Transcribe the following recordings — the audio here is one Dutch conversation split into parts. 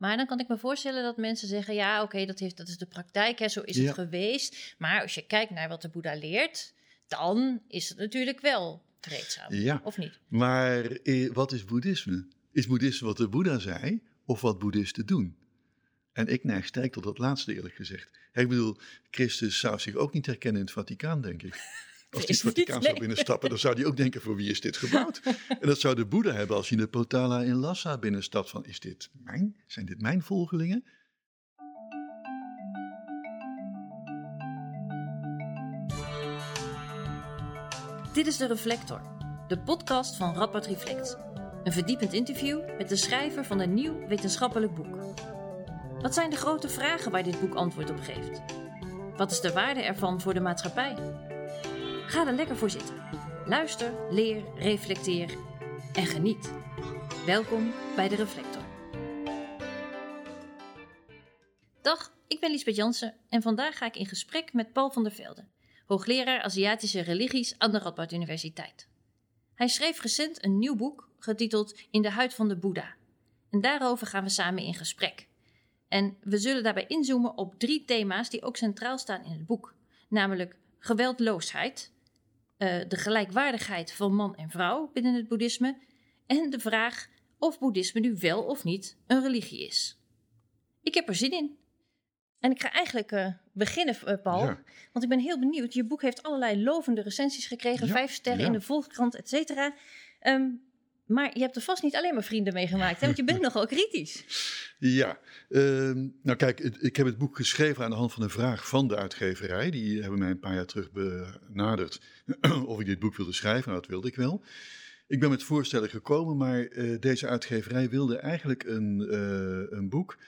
Maar dan kan ik me voorstellen dat mensen zeggen: ja, oké, dat dat, dat is de praktijk, hè, zo is Ja. het geweest. Maar als je kijkt naar wat de Boeddha leert, dan is het natuurlijk wel vreedzaam. Ja. Of niet? Maar eh, wat is boeddhisme? Is boeddhisme wat de Boeddha zei of wat boeddhisten doen? En ik neig sterk tot dat laatste eerlijk gezegd. Ik bedoel, Christus zou zich ook niet herkennen in het Vaticaan, denk ik. Als hij het Vrees niet, Vaticaan zou binnenstappen, dan zou hij ook denken, voor wie is dit gebouwd? en dat zou de Boeddha hebben als hij de Potala in Lhasa binnenstapt. Van, is dit mijn? Zijn dit mijn volgelingen? Dit is De Reflector, de podcast van Radboud Reflect. Een verdiepend interview met de schrijver van een nieuw wetenschappelijk boek. Wat zijn de grote vragen waar dit boek antwoord op geeft? Wat is de waarde ervan voor de maatschappij? Ga er lekker voor zitten. Luister, leer, reflecteer en geniet. Welkom bij De Reflector. Dag, ik ben Lisbeth Jansen en vandaag ga ik in gesprek met Paul van der Velde, hoogleraar Aziatische religies aan de Radboud Universiteit. Hij schreef recent een nieuw boek getiteld In de huid van de Boeddha. En daarover gaan we samen in gesprek. En we zullen daarbij inzoomen op drie thema's die ook centraal staan in het boek, namelijk geweldloosheid, eh, de gelijkwaardigheid van man en vrouw binnen het boeddhisme en de vraag of boeddhisme nu wel of niet een religie is. Ik heb er zin in. En ik ga eigenlijk eh, beginnen, eh, Paul. Ja. Want ik ben heel benieuwd. Je boek heeft allerlei lovende recensies gekregen. Ja, Vijf sterren ja. in de Volkskrant, et cetera. Ehm, maar je hebt er vast niet alleen maar vrienden mee gemaakt. Hè? Want je bent nogal kritisch. Ja, ehm, nou kijk, ik heb het boek geschreven aan de hand van een vraag van de uitgeverij. Die hebben mij een paar jaar terug benaderd of ik dit boek wilde schrijven. Nou, dat wilde ik wel. Ik ben met voorstellen gekomen, maar eh, deze uitgeverij wilde eigenlijk een, eh, een boek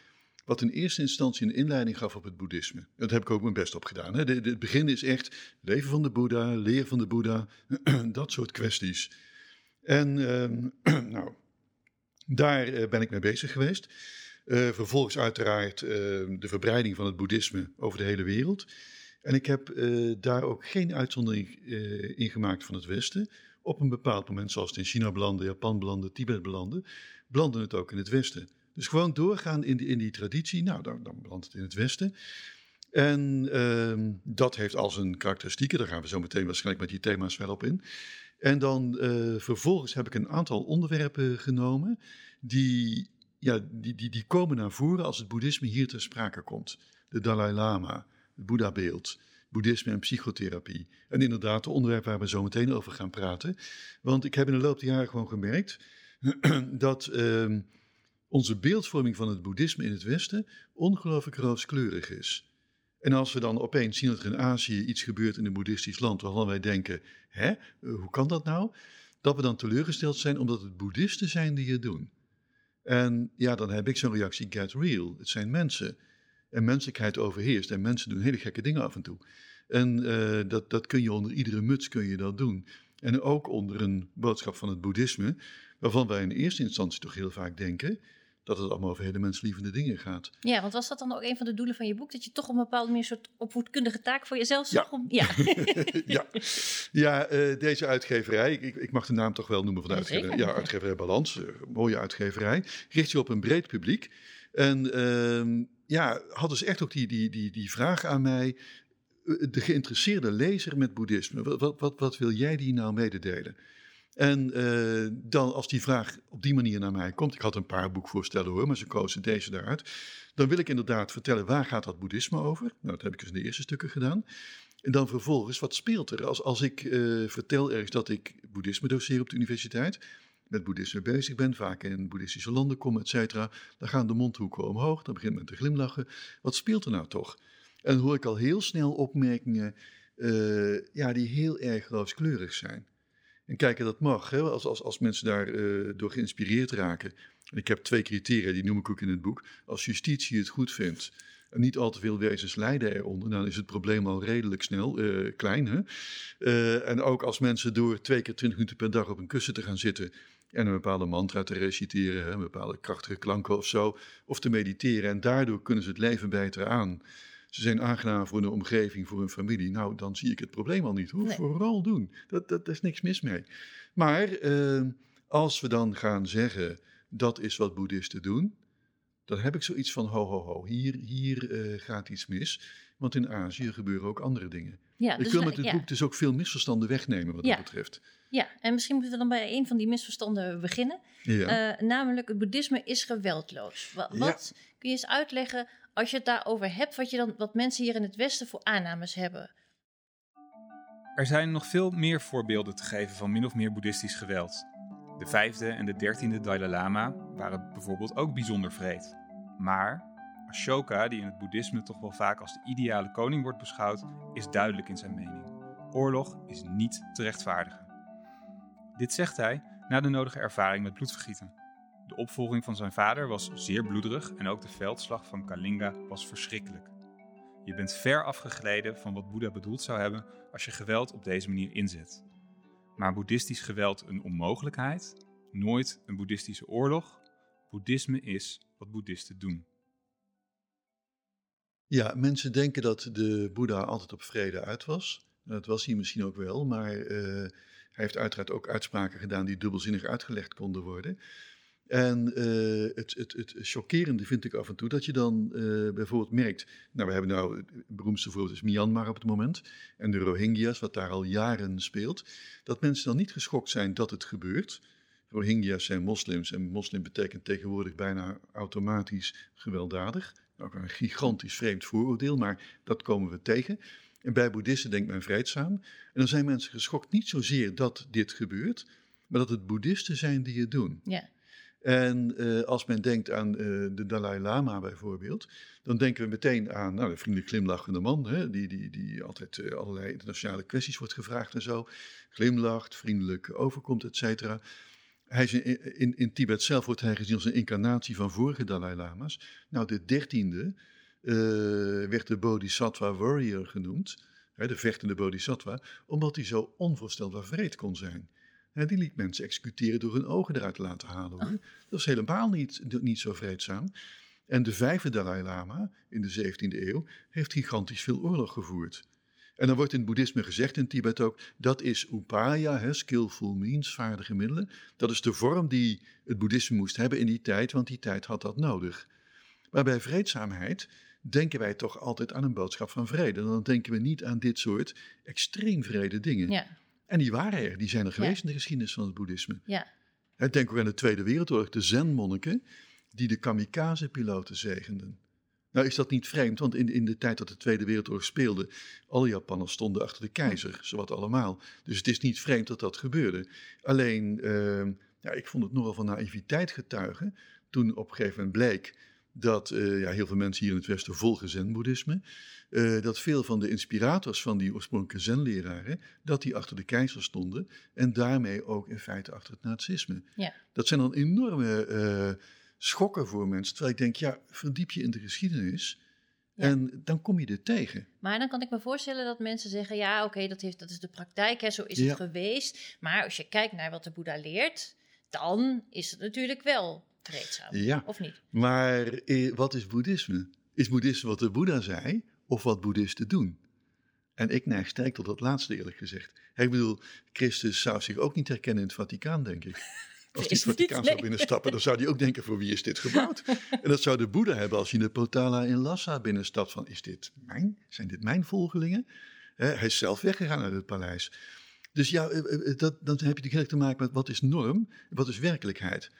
wat in eerste instantie een inleiding gaf op het boeddhisme. Dat heb ik ook mijn best op gedaan. Hè. De, de- het begin is echt leven van de Boeddha, leer van de Boeddha, dat soort kwesties. En ehm, nou, daar eh, ben ik mee bezig geweest. Eh, vervolgens uiteraard eh, de verbreiding van het boeddhisme over de hele wereld. En ik heb eh, daar ook geen uitzondering eh, in gemaakt van het Westen. Op een bepaald moment, zoals het in China belandde, Japan belandde, Tibet belandde, belandde het ook in het Westen. Dus gewoon doorgaan in die, in die traditie, nou, dan, dan belandt het in het Westen. En ehm, dat heeft al zijn karakteristieken, daar gaan we zo meteen waarschijnlijk met die thema's wel op in. En dan eh, vervolgens heb ik een aantal onderwerpen genomen die, ja, die, die, die komen naar voren als het boeddhisme hier ter sprake komt. De Dalai Lama, het Boeddha-beeld, boeddhisme en psychotherapie. En inderdaad, de onderwerp waar we zo meteen over gaan praten. Want ik heb in de loop der jaren gewoon gemerkt dat ehm, onze beeldvorming van het boeddhisme in het Westen ongelooflijk rooskleurig is. En als we dan opeens zien dat er in Azië iets gebeurt in een boeddhistisch land waarvan wij denken, hè, eh, hoe kan dat nou? Dat we dan teleurgesteld zijn omdat het boeddhisten zijn die het doen. En ja, dan heb ik zo'n reactie, get real. Het zijn mensen. En menselijkheid overheerst. En mensen doen hele gekke dingen af en toe. En eh, dat, dat kun je onder iedere muts kun je dat doen. En ook onder een boodschap van het boeddhisme, waarvan wij in eerste instantie toch heel vaak denken dat het allemaal over hele menslievende dingen gaat. Ja, want was dat dan ook een van de doelen van je boek? Dat je toch op een bepaalde manier een soort opvoedkundige taak voor jezelf Ja. zag? Om, ja. ja, ja eh, deze uitgeverij, ik, ik mag de naam toch wel noemen van de uitgeverij. Ja, uitgeverij Balans, eh, mooie uitgeverij. Richt zich op een breed publiek. En ehm, ja, had dus echt ook die, die, die, die vraag aan mij. eh, De geïnteresseerde lezer met boeddhisme, wat, wat, wat wil jij die nou mededelen? En eh, dan als die vraag op die manier naar mij komt, ik had een paar boekvoorstellen hoor, maar ze kozen deze daaruit. Dan wil ik inderdaad vertellen waar gaat dat boeddhisme over? Nou, dat heb ik dus in de eerste stukken gedaan. En dan vervolgens, wat speelt er? Als, als ik eh, vertel ergens dat ik boeddhisme doseer op de universiteit, met boeddhisme bezig ben, vaak in boeddhistische landen kom, et cetera, dan gaan de mondhoeken omhoog, dan begint men te glimlachen. Wat speelt er nou toch? En dan hoor ik al heel snel opmerkingen eh, ja, die heel erg rooskleurig zijn. En kijken, dat mag, hè? Als, als, als mensen daardoor door geïnspireerd raken. En ik heb twee criteria, die noem ik ook in het boek. Als justitie het goed vindt en niet al te veel wezens lijden eronder, dan is het probleem al redelijk snel eh, klein. Hè? Eh, en ook als mensen door twee keer twintig minuten per dag op een kussen te gaan zitten en een bepaalde mantra te reciteren, hè, een bepaalde krachtige klanken of zo, of te mediteren en daardoor kunnen ze het leven beter aan. Ze zijn aangenaam voor een omgeving, voor hun familie. Nou, dan zie ik het probleem al niet. Hoor. Nee. Vooral doen. Dat, dat, daar is niks mis mee. Maar eh, als we dan gaan zeggen, dat is wat boeddhisten doen, dan heb ik zoiets van ho ho ho, hier, hier eh, gaat iets mis. Want in Azië gebeuren ook andere dingen. Ja, ik dus wil met dit ja. boek dus ook veel misverstanden wegnemen wat Ja. dat betreft. Ja, en misschien moeten we dan bij een van die misverstanden beginnen. Ja. Eh, namelijk, het boeddhisme is geweldloos. Wat kun je eens uitleggen, als je het daarover hebt, wat, je dan, wat mensen hier in het Westen voor aannames hebben? Er zijn nog veel meer voorbeelden te geven van min of meer boeddhistisch geweld. De vijfde en de dertiende Dalai Lama waren bijvoorbeeld ook bijzonder vreed. Maar Ashoka, die in het boeddhisme toch wel vaak als de ideale koning wordt beschouwd, is duidelijk in zijn mening. Oorlog is niet te rechtvaardigen. Dit zegt hij na de nodige ervaring met bloedvergieten. De opvolging van zijn vader was zeer bloederig en ook de veldslag van Kalinga was verschrikkelijk. Je bent ver afgegleden van wat Boeddha bedoeld zou hebben als je geweld op deze manier inzet. Maar boeddhistisch geweld een onmogelijkheid? Nooit een boeddhistische oorlog? Boeddhisme is wat boeddhisten doen. Ja, mensen denken dat de Boeddha altijd op vrede uit was. Dat was hij misschien ook wel, maar eh, hij heeft uiteraard ook uitspraken gedaan die dubbelzinnig uitgelegd konden worden. En eh, het, het, het chockerende vind ik af en toe dat je dan eh, bijvoorbeeld merkt. Nou, we hebben nou het beroemdste voorbeeld is Myanmar op het moment. En de Rohingya's, wat daar al jaren speelt. Dat mensen dan niet geschokt zijn dat het gebeurt. Rohingya's zijn moslims en moslim betekent tegenwoordig bijna automatisch gewelddadig. Ook een gigantisch vreemd vooroordeel, maar dat komen we tegen. En bij boeddhisten denkt men vreedzaam. En dan zijn mensen geschokt niet zozeer dat dit gebeurt, maar dat het boeddhisten zijn die het doen. Ja, En eh, als men denkt aan eh, de Dalai Lama bijvoorbeeld, dan denken we meteen aan nou, de vriendelijk glimlachende man, hè, die, die, die altijd eh, allerlei internationale kwesties wordt gevraagd en zo. Glimlacht, vriendelijk overkomt, et cetera. Hij is in, in, Tibet zelf wordt hij gezien als een incarnatie van vorige Dalai Lama's. Nou, de dertiende werd de Bodhisattva Warrior genoemd, hè, de vechtende Bodhisattva, omdat hij zo onvoorstelbaar vreed kon zijn. Hè, die liet mensen executeren door hun ogen eruit te laten halen. Hoor. Dat is helemaal niet, niet zo vreedzaam. En de vijfde Dalai Lama in de 17e eeuw heeft gigantisch veel oorlog gevoerd. En dan wordt in het boeddhisme gezegd in Tibet ook, dat is upaya, hè, skillful means, vaardige middelen. Dat is de vorm die het boeddhisme moest hebben in die tijd, want die tijd had dat nodig. Maar bij vreedzaamheid denken wij toch altijd aan een boodschap van vrede. Dan denken we niet aan dit soort extreem vrede dingen. ja, En die waren er, die zijn er geweest in de geschiedenis van het boeddhisme. ja. Denk ook aan de Tweede Wereldoorlog, de Zen-monniken die de kamikaze-piloten zegenden. Nou is dat niet vreemd, want in, in de tijd dat de Tweede Wereldoorlog speelde, alle Japanners stonden achter de keizer, zowat allemaal. Dus het is niet vreemd dat dat gebeurde. Alleen, eh, ja, ik vond het nogal van naïviteit getuigen toen op een gegeven moment bleek dat eh, ja, heel veel mensen hier in het Westen volgen zen-boeddhisme, eh, dat veel van de inspirators van die oorspronkelijke zen-leraren, dat die achter de keizer stonden en daarmee ook in feite achter het nazisme. Ja. Dat zijn dan enorme eh, schokken voor mensen, terwijl ik denk, ja, verdiep je in de geschiedenis Ja. en dan kom je er tegen. Maar dan kan ik me voorstellen dat mensen zeggen: ja, oké, dat dat, dat is de praktijk, hè, zo is Ja. het geweest. Maar als je kijkt naar wat de Boeddha leert, dan is het natuurlijk wel Ja. Of niet? Maar eh, wat is boeddhisme? Is boeddhisme wat de Boeddha zei of wat boeddhisten doen? En ik neig sterk tot dat laatste eerlijk gezegd. Ik bedoel, Christus zou zich ook niet herkennen in het Vaticaan, denk ik. Als hij het niet, Vaticaan zou binnenstappen, dan zou hij ook denken, voor wie is dit gebouwd? En dat zou de Boeddha hebben als hij in de Potala in Lhasa binnenstapt. Van, is dit mijn? Zijn dit mijn volgelingen? Hij is zelf weggegaan uit het paleis. Dus ja, eh, eh, dat, dan heb je natuurlijk te maken met wat is norm wat is werkelijkheid.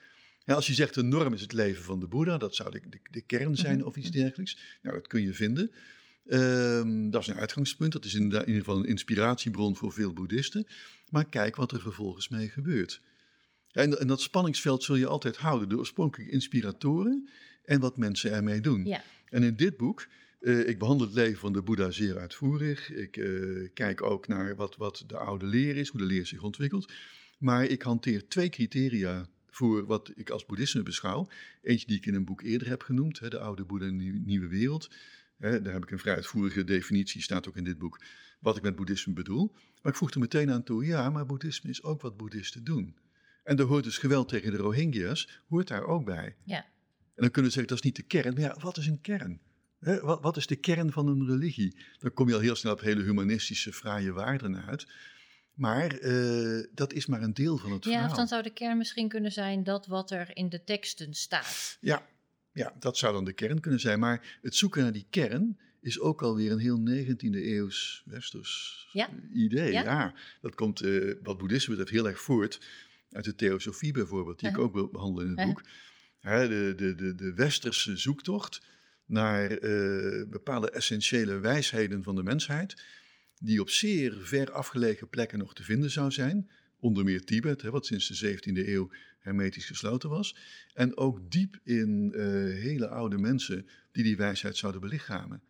Ja, als je zegt de norm is het leven van de Boeddha, dat zou de, de, de kern zijn of iets dergelijks. Nou, dat kun je vinden. Ehm, dat is een uitgangspunt, dat is in ieder geval een inspiratiebron voor veel boeddhisten. Maar kijk wat er vervolgens mee gebeurt. Ja, en, en dat spanningsveld zul je altijd houden, de oorspronkelijke inspiratoren en wat mensen ermee doen. Ja. En in dit boek, eh, ik behandel het leven van de Boeddha zeer uitvoerig. Ik eh, kijk ook naar wat, wat de oude leer is, hoe de leer zich ontwikkelt. Maar ik hanteer twee criteria voor wat ik als boeddhisme beschouw. Eentje die ik in een boek eerder heb genoemd, hè, de oude Boeddha en de Nieuw- nieuwe wereld. Hè, daar heb ik een vrij uitvoerige definitie, staat ook in dit boek, wat ik met boeddhisme bedoel. Maar ik voeg er meteen aan toe, ja, maar boeddhisme is ook wat boeddhisten doen. En daar hoort dus geweld tegen de Rohingya's, hoort daar ook bij. Ja. En dan kunnen we zeggen, dat is niet de kern. Maar ja, wat is een kern? Hè, wat, wat is de kern van een religie? Dan kom je al heel snel op hele humanistische, fraaie waarden uit. Maar eh, dat is maar een deel van het Ja, verhaal. of dan zou de kern misschien kunnen zijn dat wat er in de teksten staat. Ja, Ja, dat zou dan de kern kunnen zijn. Maar het zoeken naar die kern is ook alweer een heel 19e eeuws westers Ja. idee. Ja. Ja. dat komt eh, wat boeddhisme betreft heel erg voort uit de theosofie bijvoorbeeld, die Uh-huh. ik ook wil behandelen in het Uh-huh. boek. Hè, de, de, de, de westerse zoektocht naar eh, bepaalde essentiële wijsheden van de mensheid, die op zeer ver afgelegen plekken nog te vinden zou zijn. Onder meer Tibet, hè, wat sinds de 17e eeuw hermetisch gesloten was. En ook diep in eh, hele oude mensen die die wijsheid zouden belichamen.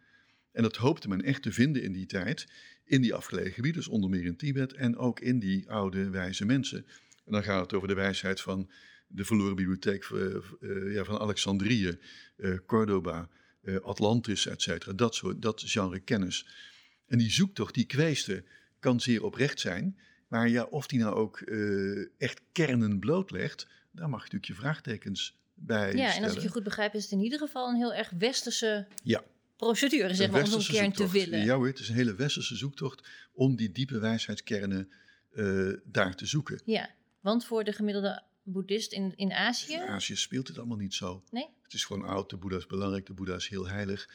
En dat hoopte men echt te vinden in die tijd, in die afgelegen gebieden, dus onder meer in Tibet en ook in die oude wijze mensen. En dan gaat het over de wijsheid van de verloren bibliotheek eh, eh, van Alexandrië, Cordoba, Atlantis, et cetera. Dat, soort, dat genre kennis. En die zoektocht, die kweeste, kan zeer oprecht zijn. Maar ja, of die nou ook eh, echt kernen blootlegt, daar mag je natuurlijk je vraagtekens bij Ja, en stellen. als ik je goed begrijp, is het in ieder geval een heel erg westerse Ja. procedure, zeg Een maar, om zo'n kern te willen. Ja hoor, het is een hele westerse zoektocht om die diepe wijsheidskernen eh, daar te zoeken. Ja, want voor de gemiddelde boeddhist in, in Azië, In Azië speelt het allemaal niet zo. nee? Het is gewoon oud, de Boeddha is belangrijk, de Boeddha is heel heilig.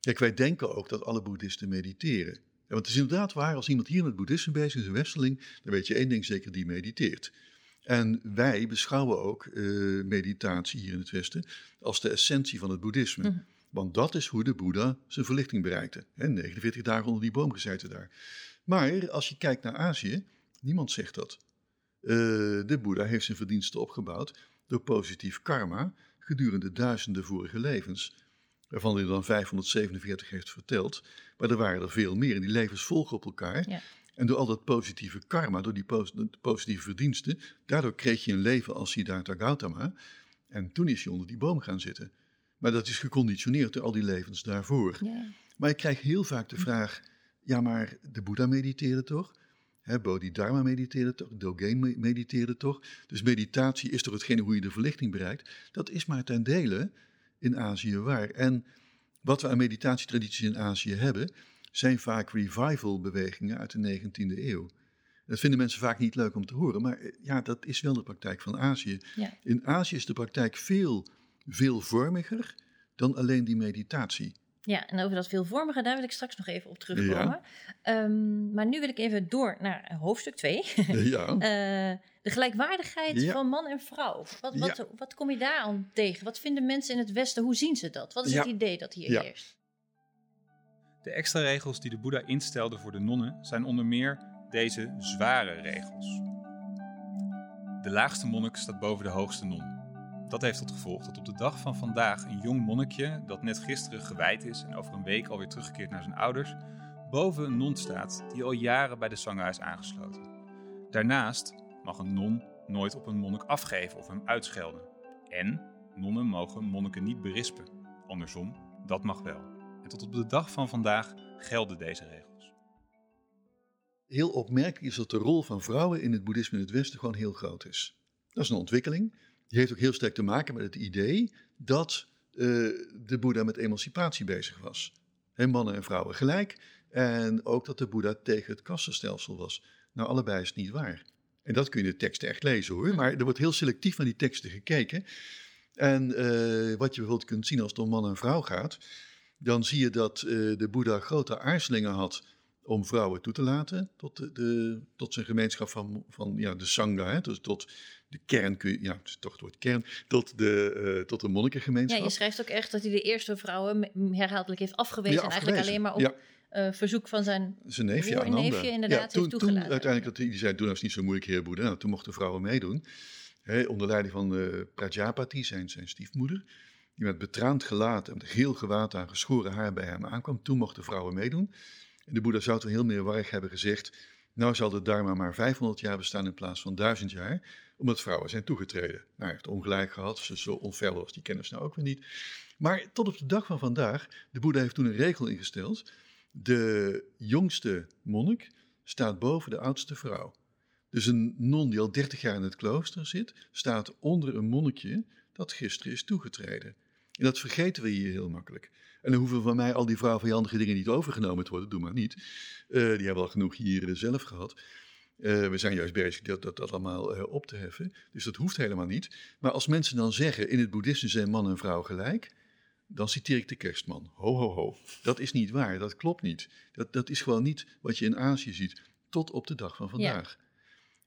Kijk, wij denken ook dat alle boeddhisten mediteren. Ja, want het is inderdaad waar, als iemand hier met boeddhisme bezig is, een westerling, dan weet je één ding zeker, die mediteert. En wij beschouwen ook eh, meditatie hier in het Westen als de essentie van het boeddhisme. Mhm. Want dat is hoe de Boeddha zijn verlichting bereikte. Hè, 49 dagen onder die boom gezeten daar. Maar als je kijkt naar Azië, niemand zegt dat. Eh, de Boeddha heeft zijn verdiensten opgebouwd door positief karma gedurende duizenden vorige levens. Waarvan hij dan 547 heeft verteld. Maar er waren er veel meer en die levens volgen op elkaar. Ja. En door al dat positieve karma, door die pos- positieve verdiensten, daardoor kreeg je een leven als Siddhartha Gautama. En toen is hij onder die boom gaan zitten. Maar dat is geconditioneerd door al die levens daarvoor. Ja. Maar ik krijg heel vaak de vraag: ja, maar de Boeddha mediteerde toch? Hè, Bodhidharma mediteerde toch? Dogen me- mediteerde toch? Dus meditatie is toch hetgene hoe je de verlichting bereikt? Dat is maar ten dele in Azië waar. En wat we aan meditatietradities in Azië hebben, zijn vaak revival-bewegingen uit de 19e eeuw. Dat vinden mensen vaak niet leuk om te horen, maar eh, ja, dat is wel de praktijk van Azië. Ja. In Azië is de praktijk veel veelvormiger dan alleen die meditatie. Ja, en over dat veelvormige, daar wil ik straks nog even op terugkomen. Ehm, maar nu wil ik even door naar hoofdstuk 2. ja. de gelijkwaardigheid Ja. van man en vrouw. Wat, Ja. wat, wat kom je daar aan tegen? Wat vinden mensen in het Westen? Hoe zien ze dat? Wat is het idee dat hier Ja. heerst? De extra regels die de Boeddha instelde voor de nonnen zijn onder meer deze zware regels. De laagste monnik staat boven de hoogste non. Dat heeft tot gevolg dat op de dag van vandaag een jong monnikje dat net gisteren gewijd is en over een week alweer teruggekeerd naar zijn ouders, boven een non staat die al jaren bij de sangha is aangesloten. Daarnaast mag een non nooit op een monnik afgeven of hem uitschelden. En nonnen mogen monniken niet berispen. Andersom, dat mag wel. En tot op de dag van vandaag gelden deze regels. Heel opmerkelijk is dat de rol van vrouwen in het boeddhisme in het Westen gewoon heel groot is. Dat is een ontwikkeling. Die heeft ook heel sterk te maken met het idee dat eh, de Boeddha met emancipatie bezig was. Hè, mannen en vrouwen gelijk. En ook dat de Boeddha tegen het kastenstelsel was. Nou, allebei is niet waar. En dat kun je de teksten echt lezen hoor. Maar er wordt heel selectief naar die teksten gekeken. En eh, wat je bijvoorbeeld kunt zien als het om man en vrouw gaat, dan zie je dat eh, de Boeddha grote aarzelingen had om vrouwen toe te laten tot, de, de- tot zijn gemeenschap van, van ja, de Sangha, hè, dus tot de kern, kun je, ja, het is toch het woord kern, tot de, eh, tot de Ja, monnikengemeenschap. je schrijft ook echt dat hij de eerste vrouwen herhaaldelijk heeft afgewezen. Ja, en eigenlijk alleen maar op Ja. Eh, verzoek van zijn... Zijn neefje broer neefje inderdaad toen, heeft toegelaten. Toen uiteindelijk, dat hij die zei, nou eens niet zo moeilijk, heer Boeddha. Nou, toen mochten vrouwen meedoen. Hè, onder leiding van eh, Prajapati, zijn, zijn stiefmoeder. Die met betraand gelaat en geel gewaad aan geschoren haar bij hem aankwam. Toen mochten vrouwen meedoen. En de Boeddha zou toen heel meerwarig hebben gezegd... Nou zal de Dharma maar 500 jaar bestaan in plaats van 1000 jaar, omdat vrouwen zijn toegetreden. Nou, hij heeft ongelijk gehad, dus zo onver was die kennis nou ook weer niet. Maar tot op de dag van vandaag, de Boeddha heeft toen een regel ingesteld. De jongste monnik staat boven de oudste vrouw. Dus een non die al 30 jaar in het klooster zit, staat onder een monnikje dat gisteren is toegetreden. En dat vergeten we hier heel makkelijk. En dan hoeven van mij al die vrouwenvijandige dingen niet overgenomen te worden, doe maar niet. Eh, die hebben al genoeg hier eh, zelf gehad. Eh, we zijn juist bezig dat, dat, dat allemaal op te heffen. Dus dat hoeft helemaal niet. Maar als mensen dan zeggen, in het boeddhisme zijn man en vrouw gelijk, dan citeer ik de kerstman. Ho, ho, ho. Dat is niet waar, dat klopt niet. Dat, dat is gewoon niet wat je in Azië ziet, tot op de dag van vandaag.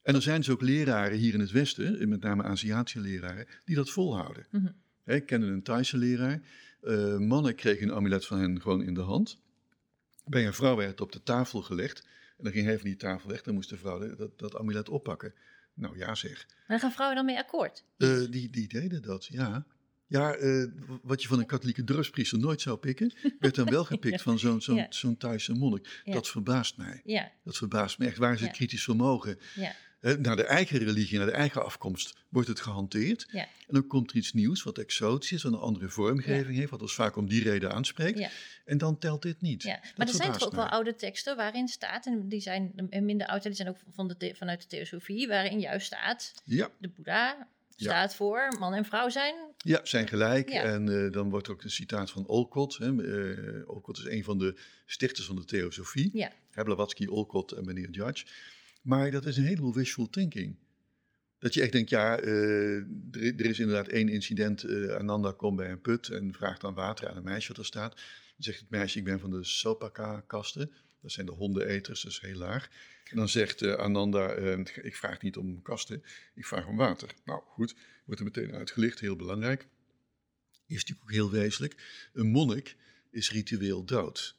En er zijn dus ook leraren hier in het Westen, met name Aziatische leraren, die dat volhouden. Mhm. Ik kende een Thaise leraar. Eh, mannen kregen een amulet van hen gewoon in de hand. Bij een vrouw werd het op de tafel gelegd. En dan ging hij van die tafel weg, dan moest de vrouw dat, dat amulet oppakken. Nou ja zeg. Maar gaan vrouwen dan mee akkoord? Eh, die, die deden dat, ja. Ja, eh, wat je van een katholieke dorpspriester nooit zou pikken, werd dan wel gepikt van zo'n zo'n Ja. zo'n Thaise monnik. Ja. Dat verbaast mij. Ja, Dat verbaast me echt. Waar is het kritisch vermogen? naar de eigen religie, naar de eigen afkomst wordt het gehanteerd. En dan komt er iets nieuws wat exotisch is, wat een andere vormgeving heeft, wat ons vaak om die reden aanspreekt. En dan telt dit niet. Dat Maar er zijn toch ook wel oude teksten waarin staat, en die zijn minder oud, die zijn ook van de, vanuit de theosofie, waarin juist staat, de Boeddha Ja. staat voor man en vrouw zijn. ja, zijn gelijk. Ja. En eh, dan wordt ook een citaat van Olcott. Hè. Eh, Olcott is een van de stichters van de theosofie. Ja, Hè, Blavatsky, Olcott en meneer Judge. Maar dat is een heleboel wishful thinking. Dat je echt denkt, ja, eh, er, er is inderdaad één incident. Ananda komt bij een put en vraagt dan water aan een meisje wat er staat. Dan zegt het meisje, ik ben van de Sopaka-kasten. Dat zijn de hondeneters, dat is heel laag. Dan zegt eh, Ananda, eh, ik vraag niet om kasten, ik vraag om water. Nou goed, wordt er meteen uitgelicht, heel belangrijk. Is natuurlijk ook heel wezenlijk. Een monnik is ritueel dood.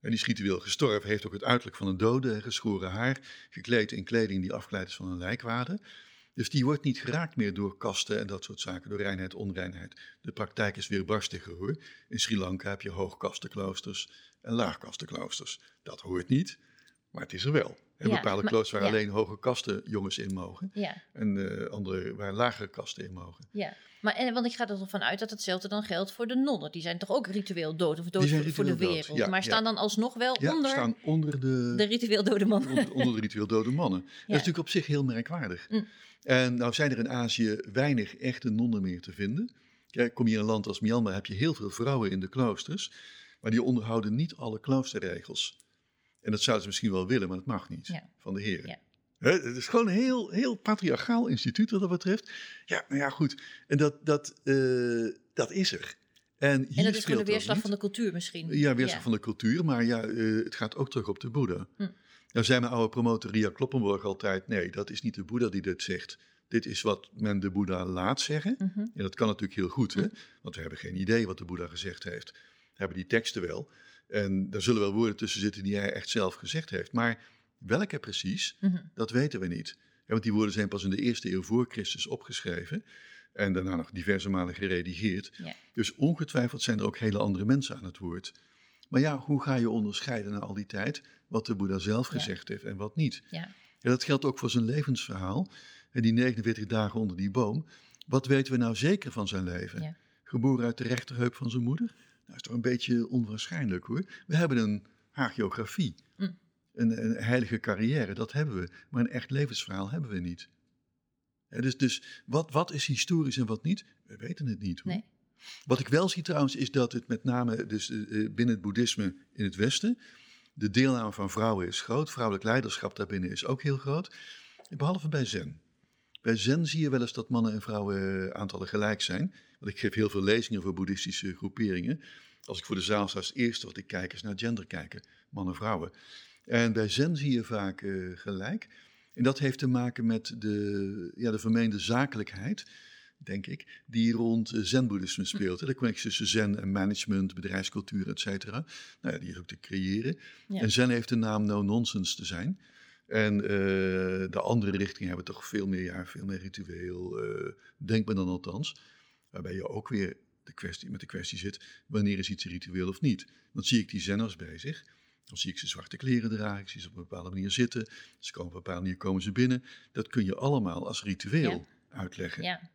En die is ritueel gestorven, heeft ook het uiterlijk van een dode, geschoren haar, gekleed in kleding die afgeleid is van een lijkwade. Dus die wordt niet geraakt meer door kasten en dat soort zaken, door reinheid, onreinheid. De praktijk is weer barstiger hoor. In Sri Lanka heb je hoogkastenkloosters en laagkastenkloosters. Dat hoort niet, maar het is er wel. Ja, bepaalde kloosters waar ja. alleen hoge kasten jongens in mogen ja, en eh, andere waar lagere kasten in mogen. ja. Maar en, want ik ga er ervan uit dat hetzelfde dan geldt voor de nonnen. Die zijn toch ook ritueel dood of dood voor, voor de wereld. ja, maar staan dan alsnog wel Ja, onder staan onder de, de ritueel dode man. onder, onder de ritueel dode mannen. Dat is natuurlijk op zich heel merkwaardig. Mm. En nou zijn er in Azië weinig echte nonnen meer te vinden. Kijk, kom je in een land als Myanmar, heb je heel veel vrouwen in de kloosters, maar die onderhouden niet alle kloosterregels. En dat zouden ze misschien wel willen, maar dat mag niet Ja. van de heren. Ja. Het is gewoon een heel, heel patriarchaal instituut wat dat betreft. Ja, nou ja, goed. En dat, dat, eh, dat is er. En, hier En dat is gewoon de weerslag van de cultuur misschien. Ja, weerslag van de cultuur, maar ja, eh, het gaat ook terug op de Boeddha. Hm. Nou zei mijn oude promotor Ria Kloppenborg altijd, nee, dat is niet de Boeddha die dit zegt. Dit is wat men de Boeddha laat zeggen. Mhm. En dat kan natuurlijk heel goed, hè? Hm. want we hebben geen idee wat de Boeddha gezegd heeft. We hebben die teksten wel. En daar zullen wel woorden tussen zitten die hij echt zelf gezegd heeft. Maar welke precies, Mhm. dat weten we niet. Ja, want die woorden zijn pas in de eerste eeuw voor Christus opgeschreven. En daarna nog diverse malen geredigeerd. Dus ongetwijfeld zijn er ook hele andere mensen aan het woord. Maar ja, hoe ga je onderscheiden na al die tijd wat de Boeddha zelf gezegd heeft en wat niet? Ja, dat geldt ook voor zijn levensverhaal. En die 49 dagen onder die boom. Wat weten we nou zeker van zijn leven? Geboren uit de rechterheup van zijn moeder? Dat is toch een beetje onwaarschijnlijk hoor. We hebben een hagiografie. Mm. Een, een heilige carrière, dat hebben we. Maar een echt levensverhaal hebben we niet. Ja, dus dus wat, wat is historisch en wat niet? We weten het niet hoor. Nee. Wat ik wel zie trouwens is dat het met name dus, eh, eh, binnen het boeddhisme in het Westen... de deelname van vrouwen is groot. Vrouwelijk leiderschap daarbinnen is ook heel groot. Behalve bij zen. Bij zen zie je wel eens dat mannen en vrouwen eh, aantallen gelijk zijn. Want ik geef heel veel lezingen voor boeddhistische groeperingen. Als ik voor de zaal sta, is het eerste wat ik kijk is naar gender kijken. Mannen en vrouwen. En bij zen zie je vaak eh, gelijk. En dat heeft te maken met de, ja, de vermeende zakelijkheid, denk ik, die rond eh, zen-boeddhisme speelt. hè. De connectie tussen zen en management, bedrijfscultuur, et cetera. Nou ja, die is ook te creëren. Ja. En zen heeft de naam no-nonsense te zijn. En eh, de andere richtingen hebben toch veel meer, ja, veel meer ritueel, denkt men dan althans. Waarbij je ook weer de kwestie, met de kwestie zit, wanneer is iets ritueel of niet? Dan zie ik die zenners bezig. Dan zie ik ze zwarte kleren dragen, ik zie ze op een bepaalde manier zitten. Ze komen op een bepaalde manier komen ze binnen. Dat kun je allemaal als ritueel Ja. uitleggen. Ja.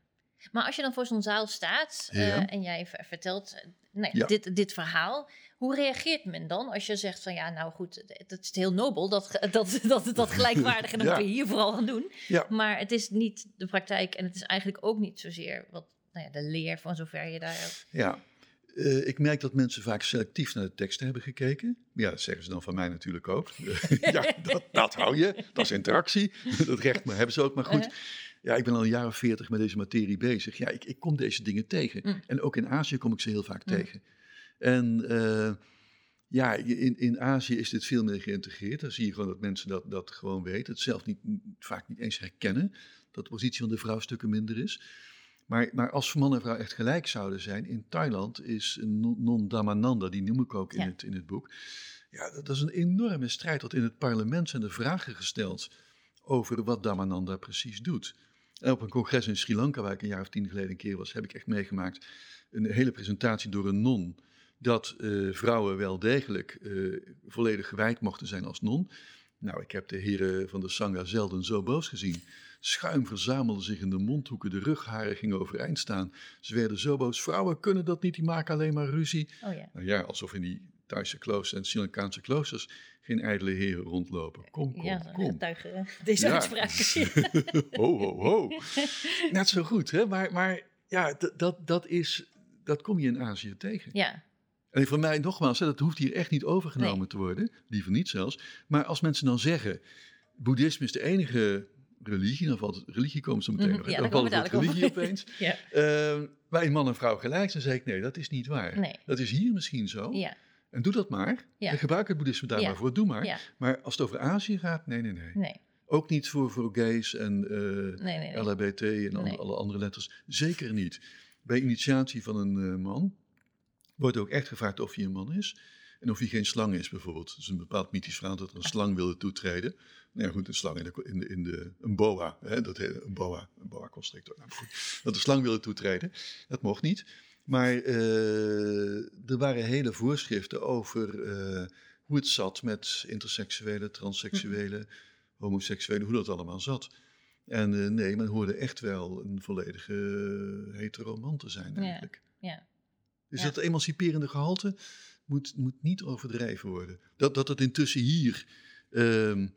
Maar als je dan voor zo'n zaal staat eh, en jij vertelt eh, nee, Ja. dit, dit verhaal, hoe reageert men dan als je zegt van ja, nou goed, het is heel nobel dat, dat, dat, dat gelijkwaardig en dat Ja. we hier vooral gaan doen. Ja. Maar het is niet de praktijk en het is eigenlijk ook niet zozeer wat nou ja, de leer van zover je daar. Ja, Eh, ik merk dat mensen vaak selectief naar de teksten hebben gekeken. Ja, dat zeggen ze dan van mij natuurlijk ook. ja, dat, dat hou je. Dat is interactie. dat recht maar hebben ze ook. Maar goed, Uh-huh. ja, ik ben al een jaar of veertig met deze materie bezig. Ja, ik, ik kom deze dingen tegen. Mm. En ook in Azië kom ik ze heel vaak Mm. tegen. En eh, ja, in, in Azië is dit veel meer geïntegreerd. Dan zie je gewoon dat mensen dat, dat gewoon weten. Het zelf niet, vaak niet eens herkennen. Dat de positie van de vrouw stukken minder is. Maar, maar als man en vrouw echt gelijk zouden zijn, in Thailand is Non Damananda, die noem ik ook in, Ja. het, in het boek. Ja, dat, dat is een enorme strijd. Want in het parlement zijn er vragen gesteld over wat Damananda precies doet. En op een congres in Sri Lanka, waar ik een jaar of tien geleden een keer was, heb ik echt meegemaakt een hele presentatie door een non. Dat eh, vrouwen wel degelijk eh, volledig gewijd mochten zijn als non. Nou, ik heb de heren van de Sangha zelden zo boos gezien. Schuim verzamelde zich in de mondhoeken, de rugharen gingen overeind staan. Ze werden zo boos. Vrouwen kunnen dat niet, die maken alleen maar ruzie. Oh ja. Nou ja, alsof in die Thaise kloosters en Sri Lankaanse kloosters geen ijdele heren rondlopen. Kom, kom, Ja, kom. getuigen eh, deze Ja. uitspraak. ho, ho, ho. Net zo goed, hè? Maar, maar ja, dat, dat, is, dat kom je in Azië tegen. ja, En voor mij nogmaals, hè, dat hoeft hier echt niet overgenomen Nee. te worden. Liever niet zelfs. Maar als mensen dan zeggen, boeddhisme is de enige religie, dan valt religie komt zo meteen nog, ja, dan valt het religie op. opeens. ja. Uh, waarin man en vrouw gelijk zijn, zeg ik nee, dat is niet waar. Nee. Dat is hier misschien zo. ja, En doe dat maar. Ja. En gebruik het boeddhisme daar maar voor, doe maar. ja, Maar als het over Azië gaat, nee, nee, nee. nee, Ook niet voor, voor gays en eh, nee, nee. nee. LHBT en alle andere letters. Zeker niet. Bij initiatie van een eh, man wordt ook echt gevraagd of hij een man is. En of hij geen slang is, bijvoorbeeld. Is een bepaald mythisch verhaal dat er een slang wilde toetreden. Nou ja, goed, een slang in de, in de, in de een boa. Hè, dat heet een boa, een boa constrictor. Nou, goed, dat de slang wilde toetreden. Dat mocht niet. Maar eh, er waren hele voorschriften over eh, hoe het zat met interseksuelen, transseksuelen, homoseksuelen, hoe dat allemaal zat. En eh, nee, men hoorde echt wel een volledige heteroman te zijn eigenlijk. ja. Dus Ja. dat emanciperende gehalte moet, moet niet overdreven worden. Dat, dat het intussen hier ehm,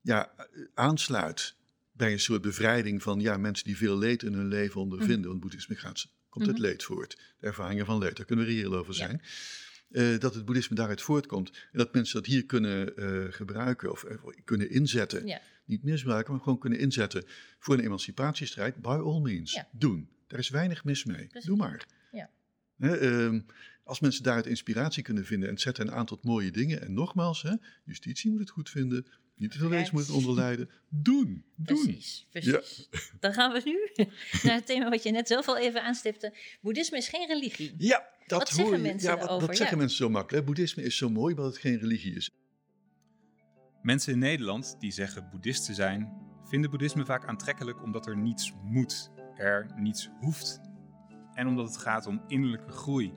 ja, aansluit bij een soort bevrijding van ja, mensen die veel leed in hun leven ondervinden. Want boeddhisme gaat, komt uit Mhm. leed voort. De ervaringen van leed, daar kunnen we reëel over Ja. zijn. Eh, dat het boeddhisme daaruit voortkomt. En dat mensen dat hier kunnen eh, gebruiken of eh, kunnen inzetten. Ja. Niet misbruiken, maar gewoon kunnen inzetten voor een emancipatiestrijd. By all means. Ja. Doen. Daar is weinig mis mee. Precies. Doe maar. Ja. Ehm, als mensen daaruit inspiratie kunnen vinden en het zetten aan tot mooie dingen. En nogmaals, hè, justitie moet het goed vinden. Niet te veel lezen moet het onderlijden. Doen. Doen. Precies, precies. Dan gaan we nu naar het thema wat je net zelf al even aanstipte. Boeddhisme is geen religie. Ja, dat Wat hoor zeggen je. mensen ja, wat, zeggen Ja. mensen zo makkelijk? hè? Boeddhisme is zo mooi, omdat het geen religie is. Mensen in Nederland die zeggen boeddhist te zijn, vinden boeddhisme vaak aantrekkelijk omdat er niets moet, er niets hoeft. En omdat het gaat om innerlijke groei,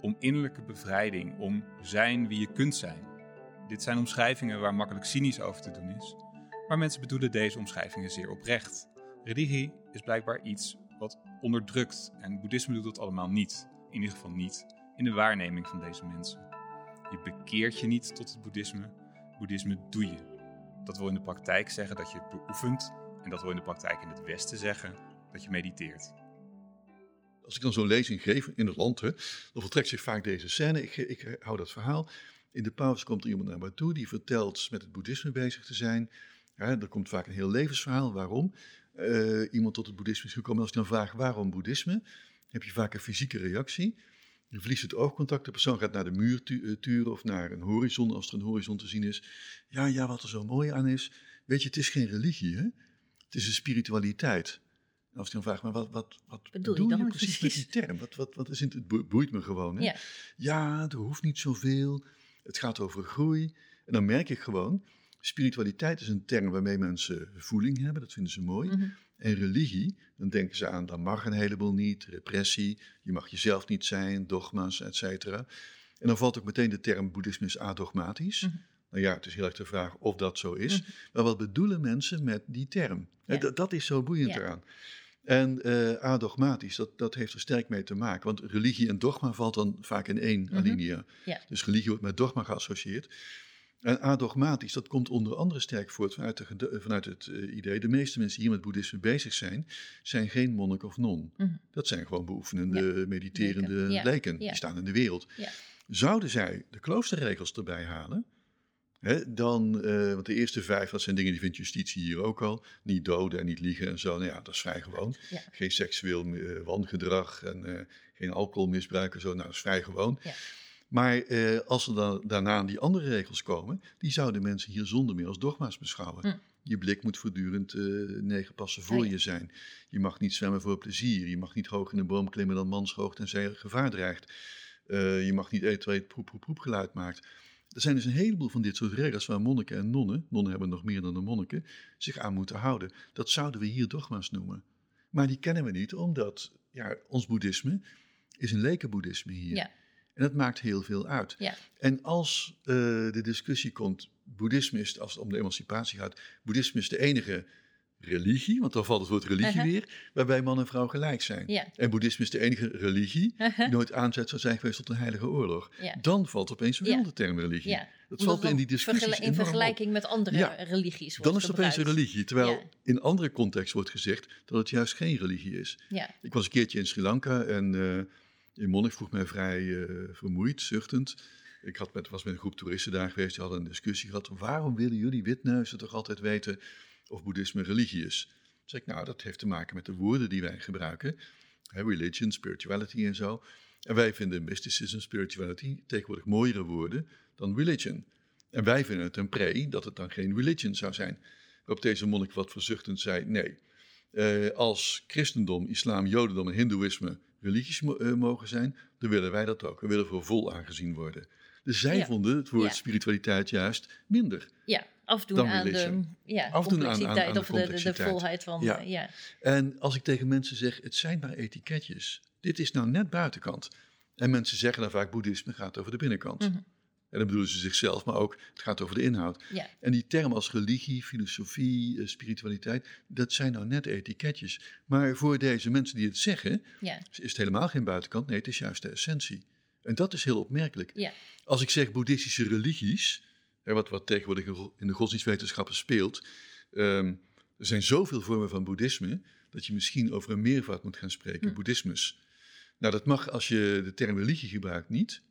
om innerlijke bevrijding, om zijn wie je kunt zijn. Dit zijn omschrijvingen waar makkelijk cynisch over te doen is, maar mensen bedoelen deze omschrijvingen zeer oprecht. Religie is blijkbaar iets wat onderdrukt en boeddhisme doet dat allemaal niet. In ieder geval niet in de waarneming van deze mensen. Je bekeert je niet tot het boeddhisme, boeddhisme doe je. Dat wil in de praktijk zeggen dat je het beoefent en dat wil in de praktijk in het Westen zeggen dat je mediteert. Als ik dan zo'n lezing geef in het land, hè, dan vertrekt zich vaak deze scène. Ik, ik hou dat verhaal. In de pauze komt er iemand naar me toe die vertelt met het boeddhisme bezig te zijn. Ja, er komt vaak een heel levensverhaal. Waarom? Eh, iemand tot het boeddhisme is gekomen. Als ik dan vraag waarom boeddhisme, heb je vaak een fysieke reactie. Je verliest het oogcontact. De persoon gaat naar de muur eh, turen of naar een horizon, als er een horizon te zien is. Ja, ja, wat er zo mooi aan is. Weet je, het is geen religie, hè? Het is een spiritualiteit. Als ik dan vraag, maar wat, wat, wat Bedoel bedoel, je je, dan precies met die term? Wat, wat, wat is het? Het boe- boeit me gewoon, hè? Ja. Ja, er hoeft niet zoveel. Het gaat over groei. En dan merk ik gewoon, spiritualiteit is een term waarmee mensen voeling hebben. Dat vinden ze mooi. Mhm. En religie, dan denken ze aan, dan mag een heleboel niet, repressie, je mag jezelf niet zijn, dogma's, et cetera. En dan valt ook meteen de term boeddhisme is adogmatisch. Mhm. Nou ja, het is heel erg de vraag of dat zo is. Mhm. Maar wat bedoelen mensen met die term? En Ja. dat- dat is zo boeiend Ja. eraan. En eh adogmatisch, dat, dat heeft er sterk mee te maken. Want religie en dogma valt dan vaak in één Mhm. alinea. Ja. Dus religie wordt met dogma geassocieerd. En adogmatisch, dat komt onder andere sterk voort vanuit, de, vanuit het eh, idee. De meeste mensen die hier met boeddhisme bezig zijn, zijn geen monnik of non. Mhm. Dat zijn gewoon beoefenende, mediterende lijken. ja. Die staan in de wereld. Zouden zij de kloosterregels erbij halen, dan, eh, want de eerste vijf, dat zijn dingen die vindt justitie hier ook al. Niet doden en niet liegen en zo. Nou ja, dat is vrij gewoon. Ja. Geen seksueel eh, wangedrag en eh, geen alcoholmisbruik en zo. Nou, dat is vrij gewoon. Ja. Maar als er dan daarna die andere regels komen, die zouden mensen hier zonder meer als dogma's beschouwen. Hm. Je blik moet voortdurend negen passen voor ja. je zijn. Je mag niet zwemmen voor plezier. Je mag niet hoog in een boom klimmen dan manshoog tenzij er gevaar dreigt. Je mag niet eten terwijl je het proep, proep, proep geluid maakt. Er zijn dus een heleboel van dit soort regels waar monniken en nonnen, nonnen hebben nog meer dan de monniken, zich aan moeten houden. Dat zouden we hier dogma's noemen. Maar die kennen we niet, omdat ja, ons boeddhisme is een lekenboeddhisme hier. Ja. En dat maakt heel veel uit. Ja. En als eh, de discussie komt, boeddhisme is, als het om de emancipatie gaat, boeddhisme is de enige religie, want dan valt het woord religie Uh-huh. weer, waarbij man en vrouw gelijk zijn. En boeddhisme is de enige religie die nooit aanzet zou zijn geweest tot een heilige oorlog. Dan valt opeens wel de term religie. Dat Omdat valt in die discussies vergel- in op. vergelijking met andere Ja. religies wordt Dan is het opeens een religie, terwijl in andere context wordt gezegd dat het juist geen religie is. Ik was een keertje in Sri Lanka en eh een monnik vroeg mij vrij eh, vermoeid, zuchtend. Ik had met, was met een groep toeristen daar geweest, die hadden een discussie gehad. Waarom willen jullie witneuzen toch altijd weten of boeddhisme religie is? Toen zei ik, nou, dat heeft te maken met de woorden die wij gebruiken. Hè, religion, spirituality en zo. En wij vinden mysticism, spirituality tegenwoordig mooiere woorden dan religion. En wij vinden het een pre dat het dan geen religion zou zijn. Waarop deze monnik wat verzuchtend zei, nee. Eh, als christendom, islam, jodendom en hindoeïsme religies eh, mogen zijn, dan willen wij dat ook. We willen voor vol aangezien worden. Dus zij Ja. vonden het woord Ja. spiritualiteit juist minder. ja, afdoen aan de ja, Afdoen aan- aan- complexiteit aan of de, de, volheid van. Ja. eh, ja. En als ik tegen mensen zeg, het zijn maar etiketjes. Dit is nou net buitenkant. En mensen zeggen dan vaak, boeddhisme gaat over de binnenkant. Mhm. En dan bedoelen ze zichzelf, maar ook, het gaat over de inhoud. Ja. En die termen als religie, filosofie, eh, spiritualiteit, dat zijn nou net etiketjes. Maar voor deze mensen die het zeggen, Ja. is het helemaal geen buitenkant. Nee, het is juist de essentie. En dat is heel opmerkelijk. Ja. Als ik zeg boeddhistische religies, hè, wat, wat tegenwoordig in de godsdienstwetenschappen speelt, ehm, er zijn zoveel vormen van boeddhisme, dat je misschien over een meervoud moet gaan spreken, Hm. boeddhismes. Nou, dat mag als je de term religie gebruikt niet.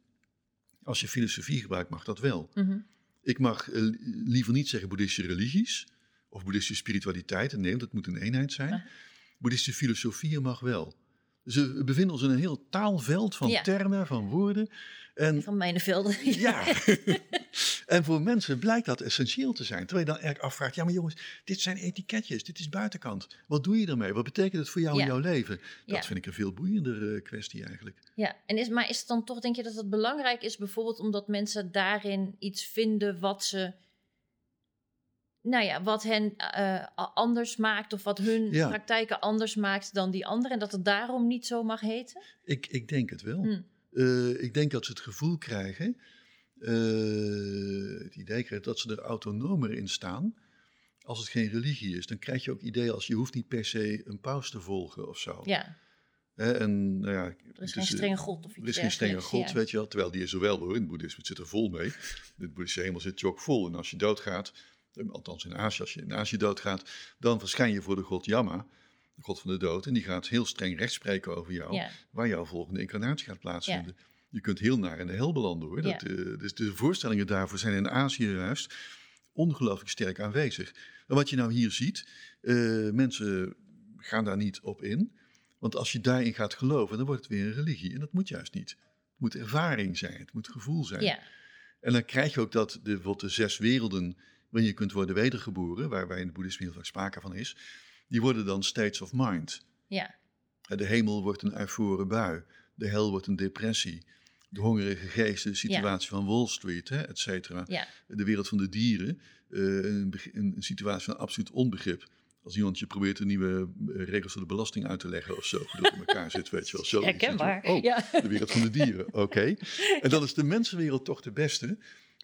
Als je filosofie gebruikt, mag dat wel. Mhm. Ik mag eh, liever niet zeggen boeddhistische religies of boeddhistische spiritualiteit. Nee, dat moet een eenheid zijn. Ah. Boeddhistische filosofieën mag wel. We bevinden ons in een heel taalveld van Ja. termen, van woorden. En Van Mijnenvelden. ja, en voor mensen blijkt dat essentieel te zijn. Terwijl je dan eigenlijk afvraagt, ja maar jongens, dit zijn etiketjes, dit is buitenkant. Wat doe je ermee? Wat betekent het voor jou Ja. in jouw leven? Dat Ja. vind ik een veel boeiender eh, kwestie eigenlijk. Ja, en is, maar is het dan toch, denk je dat het belangrijk is, bijvoorbeeld omdat mensen daarin iets vinden wat ze, nou ja, wat hen eh, anders maakt of wat hun Ja. praktijken anders maakt dan die anderen en dat het daarom niet zo mag heten? Ik, ik denk het wel. Hm. Eh, ik denk dat ze het gevoel krijgen, eh, het idee krijgen dat ze er autonomer in staan. Als het geen religie is, dan krijg je ook ideeën als je hoeft niet per se een paus te volgen of zo. Ja, en, nou ja, er is het geen strenge god of iets Er is geen strenge god, ja. weet je wel. Terwijl die is er wel hoor. In het boeddhisme het zit er vol mee. De boeddhische hemel zit chockvol. En als je doodgaat, althans in Azië, als je in Azië doodgaat, dan verschijn je voor de god Yama, de god van de dood. En die gaat heel streng rechtspreken over jou, Ja. waar jouw volgende incarnatie gaat plaatsvinden. Je kunt heel naar in de hel belanden hoor. Dat, Ja. eh, dus de voorstellingen daarvoor zijn in Azië juist ongelooflijk sterk aanwezig. En wat je nou hier ziet, eh, mensen gaan daar niet op in. Want als je daarin gaat geloven, dan wordt het weer een religie. En dat moet juist niet. Het moet ervaring zijn, het moet gevoel zijn. Ja, En dan krijg je ook dat de, bijvoorbeeld de zes werelden waarin je kunt worden wedergeboren, waar, waar in het boeddhisme heel vaak sprake van is, die worden dan states of mind. ja, De hemel wordt een euforen bui, de hel wordt een depressie, de hongerige geest, de situatie van Wall Street, hè, et cetera. ja, De wereld van de dieren, eh, een, een, situatie van absoluut onbegrip. Als iemand je probeert de nieuwe eh, regels voor de belasting uit te leggen of zo, dat in elkaar zit, weet je wel. Zo, herkenbaar. Oh, Ja. de wereld van de dieren, oké. En dan is de mensenwereld toch de beste.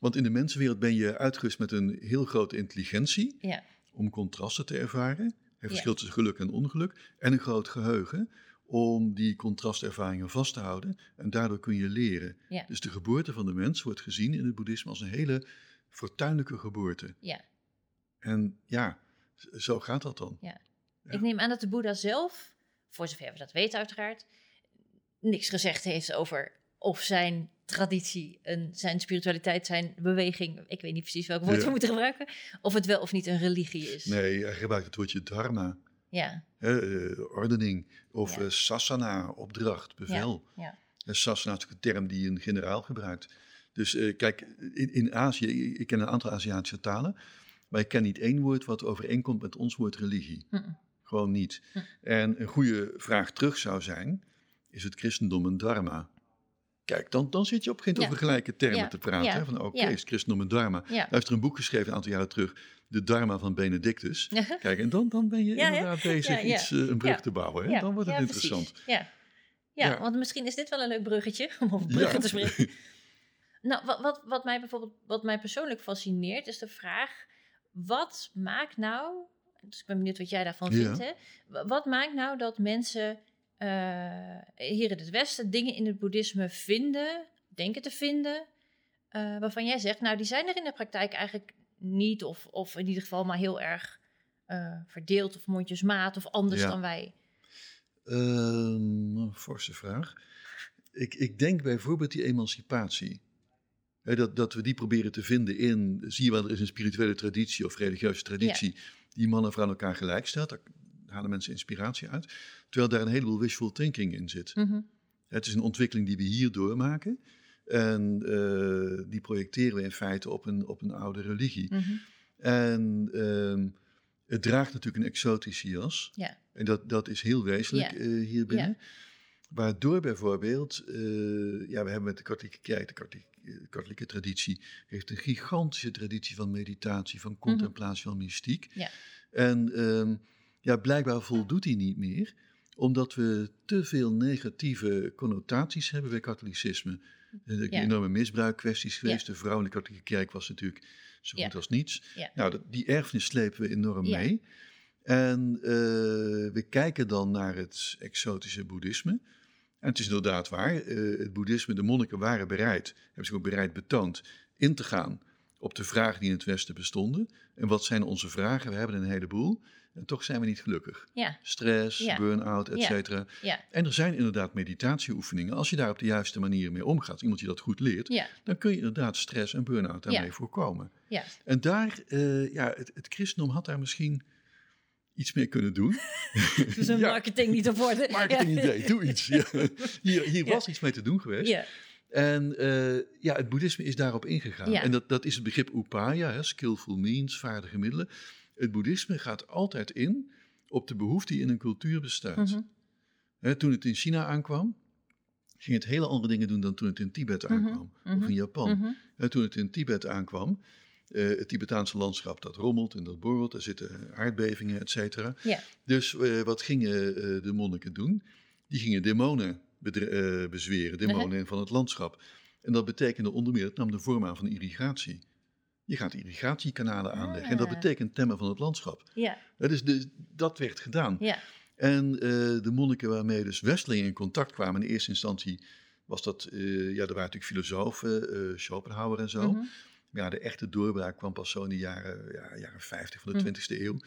Want in de mensenwereld ben je uitgerust met een heel grote intelligentie ja, om contrasten te ervaren. Het verschil Ja. tussen geluk en ongeluk. En een groot geheugen om die contrastervaringen vast te houden. En daardoor kun je leren. Ja. Dus de geboorte van de mens wordt gezien in het boeddhisme als een hele fortuinlijke geboorte. Ja. En ja, zo gaat dat dan. Ja. Ik neem aan dat de Boeddha zelf, voor zover we dat weten uiteraard, niks gezegd heeft over of zijn traditie, en zijn spiritualiteit, zijn beweging, ik weet niet precies welk woord Ja. we moeten gebruiken, of het wel of niet een religie is. Nee, hij gebruikt het woordje dharma, Ja, eh, ordening, of Ja. eh, sasana, opdracht, bevel. ja. En Sasana is natuurlijk een term die een generaal gebruikt. Dus eh, kijk, in, in Azië, ik, ken een aantal Aziatische talen, maar ik ken niet één woord wat overeenkomt met ons woord religie. Gewoon niet. Hm. En een goede vraag terug zou zijn, is het christendom een dharma? Kijk, dan, dan zit je op geen Ja. over gelijke termen Ja. te praten. Ja. Hè? Van oké, Ja. is christendom een dharma? Hij heeft er een boek geschreven een aantal jaren terug, De Dharma van Benedictus. Kijk, en dan, dan ben je inderdaad bezig Ja, ja. iets, eh, een brug Ja. te bouwen. Hè? Ja, Dan wordt het ja, interessant. Ja. Ja, Ja. want misschien is dit wel een leuk bruggetje om over bruggen Ja. te spreken. Nou, wat, wat, wat mij bijvoorbeeld, wat mij persoonlijk fascineert, is de vraag: wat maakt nou, dus ik ben benieuwd wat jij daarvan Ja. vindt, hè? Wa- Wat maakt nou dat mensen hier in het Westen dingen in het boeddhisme vinden, denken te vinden, eh, waarvan jij zegt, nou, die zijn er in de praktijk eigenlijk niet, of, of in ieder geval maar heel erg eh, verdeeld of mondjesmaat of anders Ja. dan wij. Een forse vraag. Ik, ik denk bijvoorbeeld die emancipatie. Dat, dat we die proberen te vinden in, zie je wel, er is een spirituele traditie of religieuze traditie die mannen en vrouwen elkaar gelijk stelt. Daar halen mensen inspiratie uit. Terwijl daar een heleboel wishful thinking in zit. Mhm. Het is een ontwikkeling die we hier doormaken. En eh, die projecteren we in feite op een, op een oude religie. Mhm. En ehm, het draagt natuurlijk een exotische jas. Ja. En dat, dat is heel wezenlijk Ja. eh, hier binnen. Waardoor bijvoorbeeld, eh, ja, we hebben met de katholieke kerk, de katholieke, katholieke traditie, heeft een gigantische traditie van meditatie, van contemplatie, van mystiek. Ja. En ehm, ja, blijkbaar voldoet die niet meer, omdat we te veel negatieve connotaties hebben bij katholicisme. Er zijn Ja. enorme misbruikkwesties geweest. Ja. De vrouw in de katholieke kerk was natuurlijk zo goed Ja. als niets. Nou, die erfenis slepen we enorm mee. En eh, we kijken dan naar het exotische boeddhisme. En het is inderdaad waar, eh, het boeddhisme, de monniken waren bereid, hebben zich ook bereid betoond, in te gaan op de vragen die in het Westen bestonden. En wat zijn onze vragen? We hebben een heleboel. En toch zijn we niet gelukkig. Ja, Stress, Ja. burn-out, et cetera. ja, En er zijn inderdaad meditatieoefeningen. Als je daar op de juiste manier mee omgaat, iemand die dat goed leert, dan kun je inderdaad stress en burn-out daarmee voorkomen. ja. En daar, eh, ja, het, het christendom had daar misschien iets meer kunnen doen. Dus een marketing niet op orde. Marketing idee, doe iets. Hier, was iets mee te doen geweest. Ja, En eh, ja, het boeddhisme is daarop ingegaan. Ja. En dat, dat is het begrip upaya, hè, skillful means, vaardige middelen. Het boeddhisme gaat altijd in op de behoefte die in een cultuur bestaat. Mhm. Toen het in China aankwam, ging het hele andere dingen doen dan toen het in Tibet Mhm, aankwam. Of mhm, in Japan. En toen het in Tibet aankwam, eh, het Tibetaanse landschap dat rommelt en dat borrelt, er zitten aardbevingen, et cetera. Dus eh, wat gingen eh, de monniken doen? Die gingen demonen bezweren, demonen van het landschap. En dat betekende onder meer, het nam de vorm aan van irrigatie. Je gaat irrigatiekanalen aanleggen en dat Ah. betekent temmen van het landschap. ja, Ja, dus de, dat werd gedaan. ja, En eh, de monniken waarmee dus Westelingen in contact kwamen, in eerste instantie was dat, eh, ja, er waren natuurlijk filosofen, eh, Schopenhauer en zo. mhm. Maar ja, de echte doorbraak kwam pas zo in de jaren, ja, jaren 50 van de Mhm. 20e eeuw.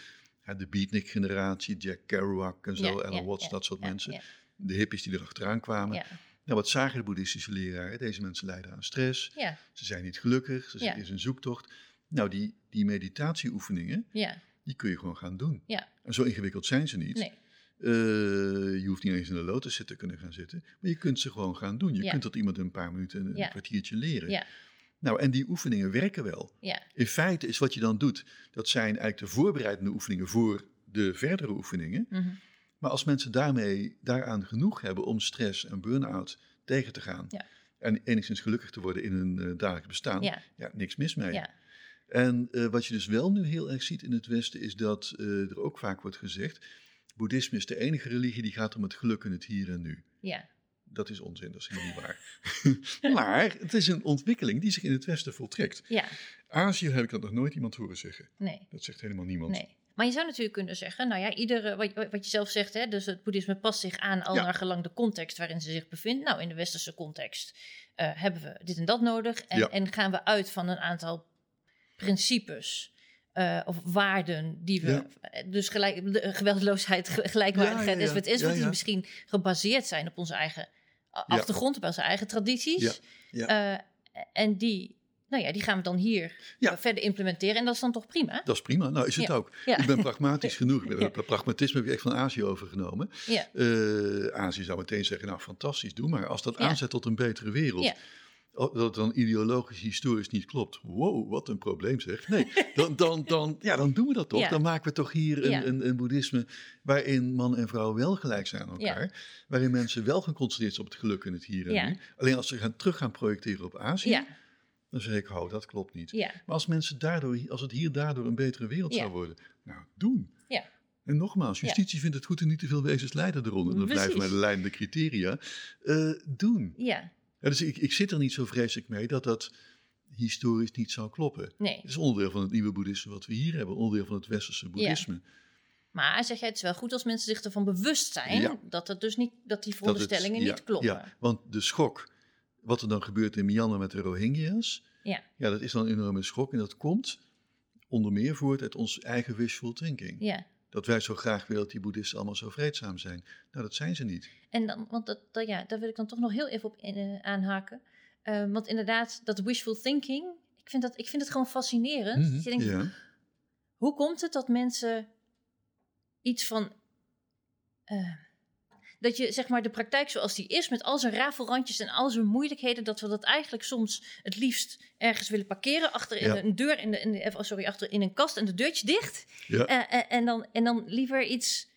Ja, de beatnik-generatie, Jack Kerouac en zo, Ja, Alan ja, Watts, dat soort mensen. De hippies die er achteraan kwamen. Nou, wat zagen de boeddhistische leraren? Deze mensen lijden aan stress, ja, ze zijn niet gelukkig, ze zitten in een zoektocht. Nou, die, die meditatieoefeningen, ja, die kun je gewoon gaan doen. Ja. En zo ingewikkeld zijn ze niet. nee, Eh, je hoeft niet eens in de lotus zitten kunnen gaan zitten. Maar je kunt ze gewoon gaan doen. Je kunt dat iemand een paar minuten, een kwartiertje leren. Ja. Nou, en die oefeningen werken wel. ja, In feite is wat je dan doet, dat zijn eigenlijk de voorbereidende oefeningen voor de verdere oefeningen. mhm. Maar als mensen daarmee, daaraan genoeg hebben om stress en burn-out tegen te gaan. Ja. En enigszins gelukkig te worden in hun eh, dagelijks bestaan. ja, Ja, niks mis mee. ja, En eh, wat je dus wel nu heel erg ziet in het Westen, is dat eh, er ook vaak wordt gezegd: Boeddhisme is de enige religie die gaat om het geluk in het hier en nu. ja, Dat is onzin, dat is helemaal niet waar. maar het is een ontwikkeling die zich in het Westen voltrekt. ja, Azië heb ik dat nog nooit iemand horen zeggen. nee, Dat zegt helemaal niemand. nee. Maar je zou natuurlijk kunnen zeggen, nou ja, iedere, wat, wat je zelf zegt, hè, dus het boeddhisme past zich aan al Ja. naar gelang de context waarin ze zich bevindt. Nou, in de westerse context eh, hebben we dit en dat nodig en, Ja. en gaan we uit van een aantal principes eh, of waarden die we. Ja. Dus gelijk, de- geweldloosheid, ge- gelijkwaardigheid, Ja, ja, ja. enzovoort, die misschien gebaseerd zijn op onze eigen achtergrond, op onze eigen tradities. Eh, en die, nou ja, die gaan we dan hier Ja. eh, verder implementeren. En dat is dan toch prima? Dat is prima. Nou, is het Ja. ook. Ja. Ik ben pragmatisch genoeg. Ik Pragmatisme heb ik echt van Azië overgenomen. Eh, Azië zou meteen zeggen, nou fantastisch, doe maar. Als dat aanzet tot een betere wereld, Ja. dat het dan ideologisch, historisch niet klopt. Wow, wat een probleem zeg. Nee, dan, dan, dan, ja, dan doen we dat toch. Ja. Dan maken we toch hier een, Ja. een, een boeddhisme waarin man en vrouw wel gelijk zijn aan elkaar. Waarin mensen wel geconcentreerd zijn op het geluk in het hier en nu. Alleen als ze gaan, terug gaan projecteren op Azië, Ja, dan zeg ik, oh, dat klopt niet. ja, Maar als, mensen daardoor, als het hier daardoor een betere wereld Ja. zou worden, nou, doen. Ja. En nogmaals, justitie vindt het goed en niet te veel wezens lijden eronder. Dat Precies. maar de leidende criteria. Eh, doen. ja. Dus ik, ik zit er niet zo vreselijk mee dat dat historisch niet zou kloppen. Nee. Het is onderdeel van het nieuwe boeddhisme wat we hier hebben. Onderdeel van het westerse boeddhisme. Maar zeg jij, het is wel goed als mensen zich ervan bewust zijn Ja. dat, het dus niet, dat die ja, niet kloppen. Ja, want de schok, wat er dan gebeurt in Myanmar met de Rohingya's, Ja. ja, dat is dan een enorme schok. En dat komt onder meer voort uit ons eigen wishful thinking. Ja. Dat wij zo graag willen dat die boeddhisten allemaal zo vreedzaam zijn. Nou, dat zijn ze niet. En dan, want dat, dat, ja, daar wil ik dan toch nog heel even op in, eh, aanhaken. Eh, want inderdaad, dat wishful thinking, ik vind, dat, ik vind het gewoon fascinerend. Mhm, je denkt, ja. Hoe komt het dat mensen iets van. eh, dat je zeg maar de praktijk zoals die is, met al zijn rafelrandjes en al zijn moeilijkheden, dat we dat eigenlijk soms het liefst ergens willen parkeren. Achter in Ja. een deur, in, de, in de, eh, sorry, achter in een kast en de deurtje dicht. Ja. Eh, eh, en, dan, en dan liever iets.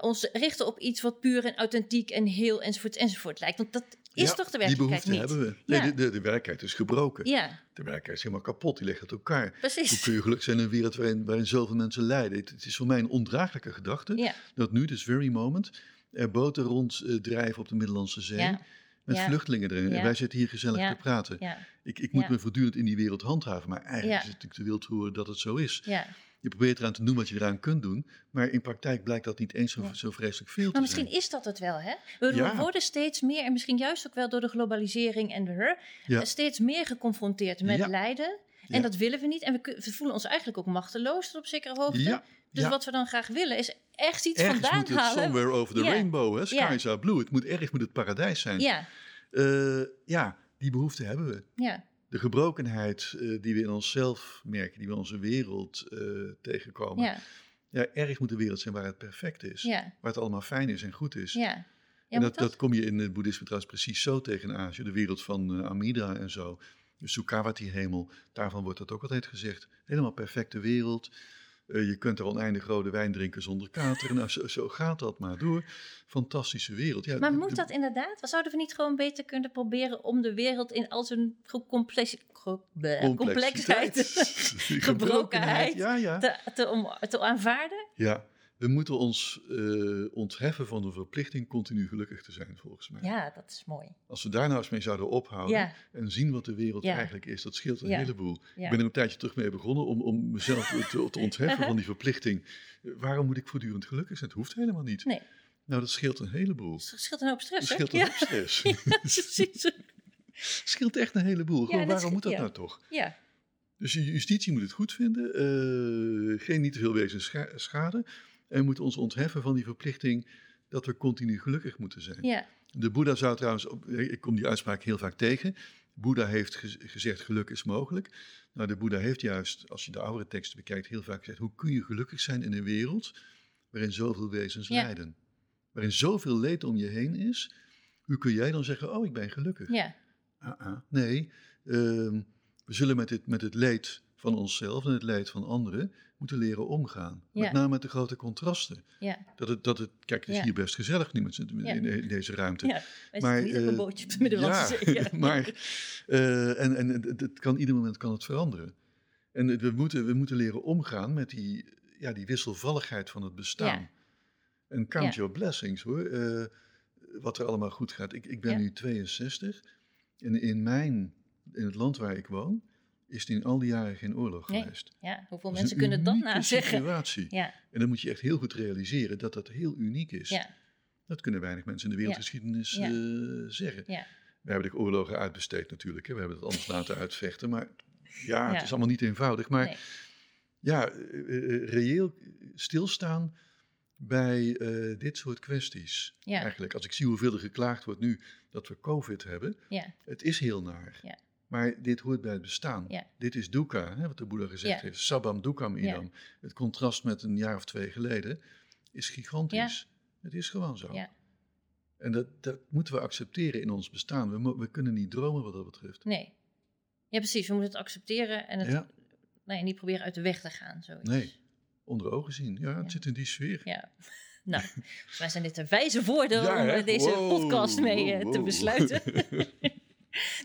ons richten op iets wat puur en authentiek en heel enzovoort enzovoort lijkt. Want dat is Ja, toch de Die werkelijkheid behoefte niet? hebben we. Nee, de, de, de werkelijkheid is gebroken. Ja, De werkelijkheid is helemaal kapot. Die ligt uit elkaar. Hoe precies. kun je gelukkig zijn in een wereld waarin, waarin zoveel mensen lijden? Het, het is voor mij een ondraaglijke gedachte Ja, dat nu, this very moment, er boten ronddrijven op de Middellandse Zee. ja, Met Ja. vluchtelingen erin. En wij zitten hier gezellig te praten. Ik, ik moet me voortdurend in die wereld handhaven. Maar eigenlijk is het natuurlijk te wild te horen dat het zo is. ja. Je probeert eraan te doen wat je eraan kunt doen. Maar in praktijk blijkt dat niet eens zo, zo vreselijk veel Maar te misschien zijn. is dat het wel, hè? We Ja. worden steeds meer, en misschien juist ook wel door de globalisering en de Ja. eh, steeds meer geconfronteerd met lijden. En dat willen we niet. En we, voelen ons eigenlijk ook machteloos tot op zekere hoogte. Dus wat we dan graag willen is echt iets Ergens vandaan moet het halen. somewhere over the rainbow, hè? Skies are blue. Het moet, ergens moet het paradijs zijn. Ja, Eh, ja, die behoefte hebben we. ja, De gebrokenheid eh, die we in onszelf merken, die we in onze wereld eh, tegenkomen. ja, Ja, ergens moet de wereld zijn waar het perfect is. ja, Waar het allemaal fijn is en goed is. ja. En dat, dat kom je in het boeddhisme trouwens precies zo tegen in Azië. De wereld van Amida en zo. De Sukhavati-hemel. Daarvan wordt dat ook altijd gezegd. Helemaal perfecte wereld. Eh, je kunt er oneindig rode wijn drinken zonder kater. Nou, zo, zo gaat dat maar door. Fantastische wereld. Ja, Maar moet de- dat inderdaad? Zouden we niet gewoon beter kunnen proberen om de wereld in al zijn complex, complexheid, gebrokenheid Ja, ja. te, te, om, te aanvaarden? ja, we moeten ons eh, ontheffen van de verplichting continu gelukkig te zijn, volgens mij. Ja, dat is mooi. Als we daar nou eens mee zouden ophouden Ja. en zien wat de wereld Ja. eigenlijk is, dat scheelt een Ja. heleboel. Ik ben er een tijdje terug mee begonnen om, om mezelf te, te ontheffen van die verplichting. Waarom moet ik voortdurend gelukkig zijn? Het hoeft helemaal niet. Nee. Nou, dat scheelt een heleboel. Het scheelt een hoop stress, hè? scheelt een ja. hoop stress. precies. Scheelt echt een heleboel. Gewoon, dat waarom moet dat nou toch? Ja, Dus justitie moet het goed vinden, eh, geen niet te veel wezen scha- schade. En we moeten ons ontheffen van die verplichting dat we continu gelukkig moeten zijn. ja, De Boeddha zou trouwens, ik kom die uitspraak heel vaak tegen. Boeddha heeft gez- gezegd geluk is mogelijk. Nou, de Boeddha heeft juist, als je de oudere teksten bekijkt, heel vaak gezegd: hoe kun je gelukkig zijn in een wereld waarin zoveel wezens Ja. lijden? Waarin zoveel leed om je heen is. Hoe kun jij dan zeggen: oh, ik ben gelukkig? ja, Ah, ah. Nee, ehm, we zullen met het, met het leed van onszelf en het leed van anderen moeten leren omgaan. Ja. Met name met de grote contrasten. ja. Dat het, dat het, kijk, het is Ja. hier best gezellig nu met in, deze ruimte. ja. Wij Maar, niet een eh, bootje op de Middellandse ja, maar eh, en, en het, het kan ieder moment kan het veranderen. En we moeten, we moeten leren omgaan met die, ja, die wisselvalligheid van het bestaan. En count your blessings hoor. eh, wat er allemaal goed gaat. Ik, ik ben nu 62 en in mijn, in het land waar ik woon, is in al die jaren geen oorlog Nee. geweest. Ja, hoeveel mensen kunnen dat unieke nou zeggen? situatie. Ja, En dan moet je echt heel goed realiseren dat dat heel uniek is. ja, Dat kunnen weinig mensen in de wereldgeschiedenis Ja. eh, zeggen. ja. We hebben de oorlogen uitbesteed natuurlijk. Hè. We hebben het anders laten uitvechten. Maar Ja, het is allemaal niet eenvoudig. Maar Nee. ja, eh, eh, reëel stilstaan bij dit soort kwesties. Eigenlijk, als ik zie hoeveel er geklaagd wordt nu dat we COVID hebben, Ja, het is heel naar. Ja. Maar dit hoort bij het bestaan. Ja. Dit is dukkha, hè, wat de Boeddha gezegd Ja. heeft. Sabam dukkam idam. Het contrast met een jaar of twee geleden is gigantisch. Het is gewoon zo. ja. En dat, dat moeten we accepteren in ons bestaan. We, we kunnen niet dromen wat dat betreft. Nee. Ja, precies. We moeten het accepteren en het Ja. nee, niet proberen uit de weg te gaan. Zoiets. Nee. Onder ogen zien. Ja, het zit in die sfeer. Ja. Nou, mij zijn dit de wijze woorden Ja, om eh, deze Wow, podcast mee eh, wow, te besluiten.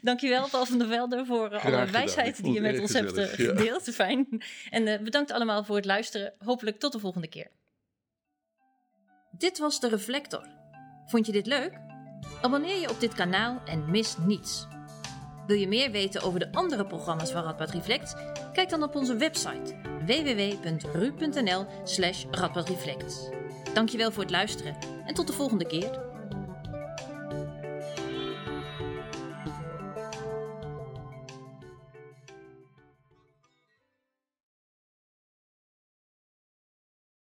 Dankjewel, Paul van der Velde, voor eh, Graag alle gedaan. wijsheid die je met ons hebt eh, gezellig, ja. gedeeld. Fijn. En eh, bedankt allemaal voor het luisteren. Hopelijk tot de volgende keer. Dit was de Reflector. Vond je dit leuk? Abonneer je op dit kanaal en mis niets. Wil je meer weten over de andere programma's van Radboud Reflect? Kijk dan op onze website www.ru.nl slash. Dankjewel voor het luisteren en tot de volgende keer.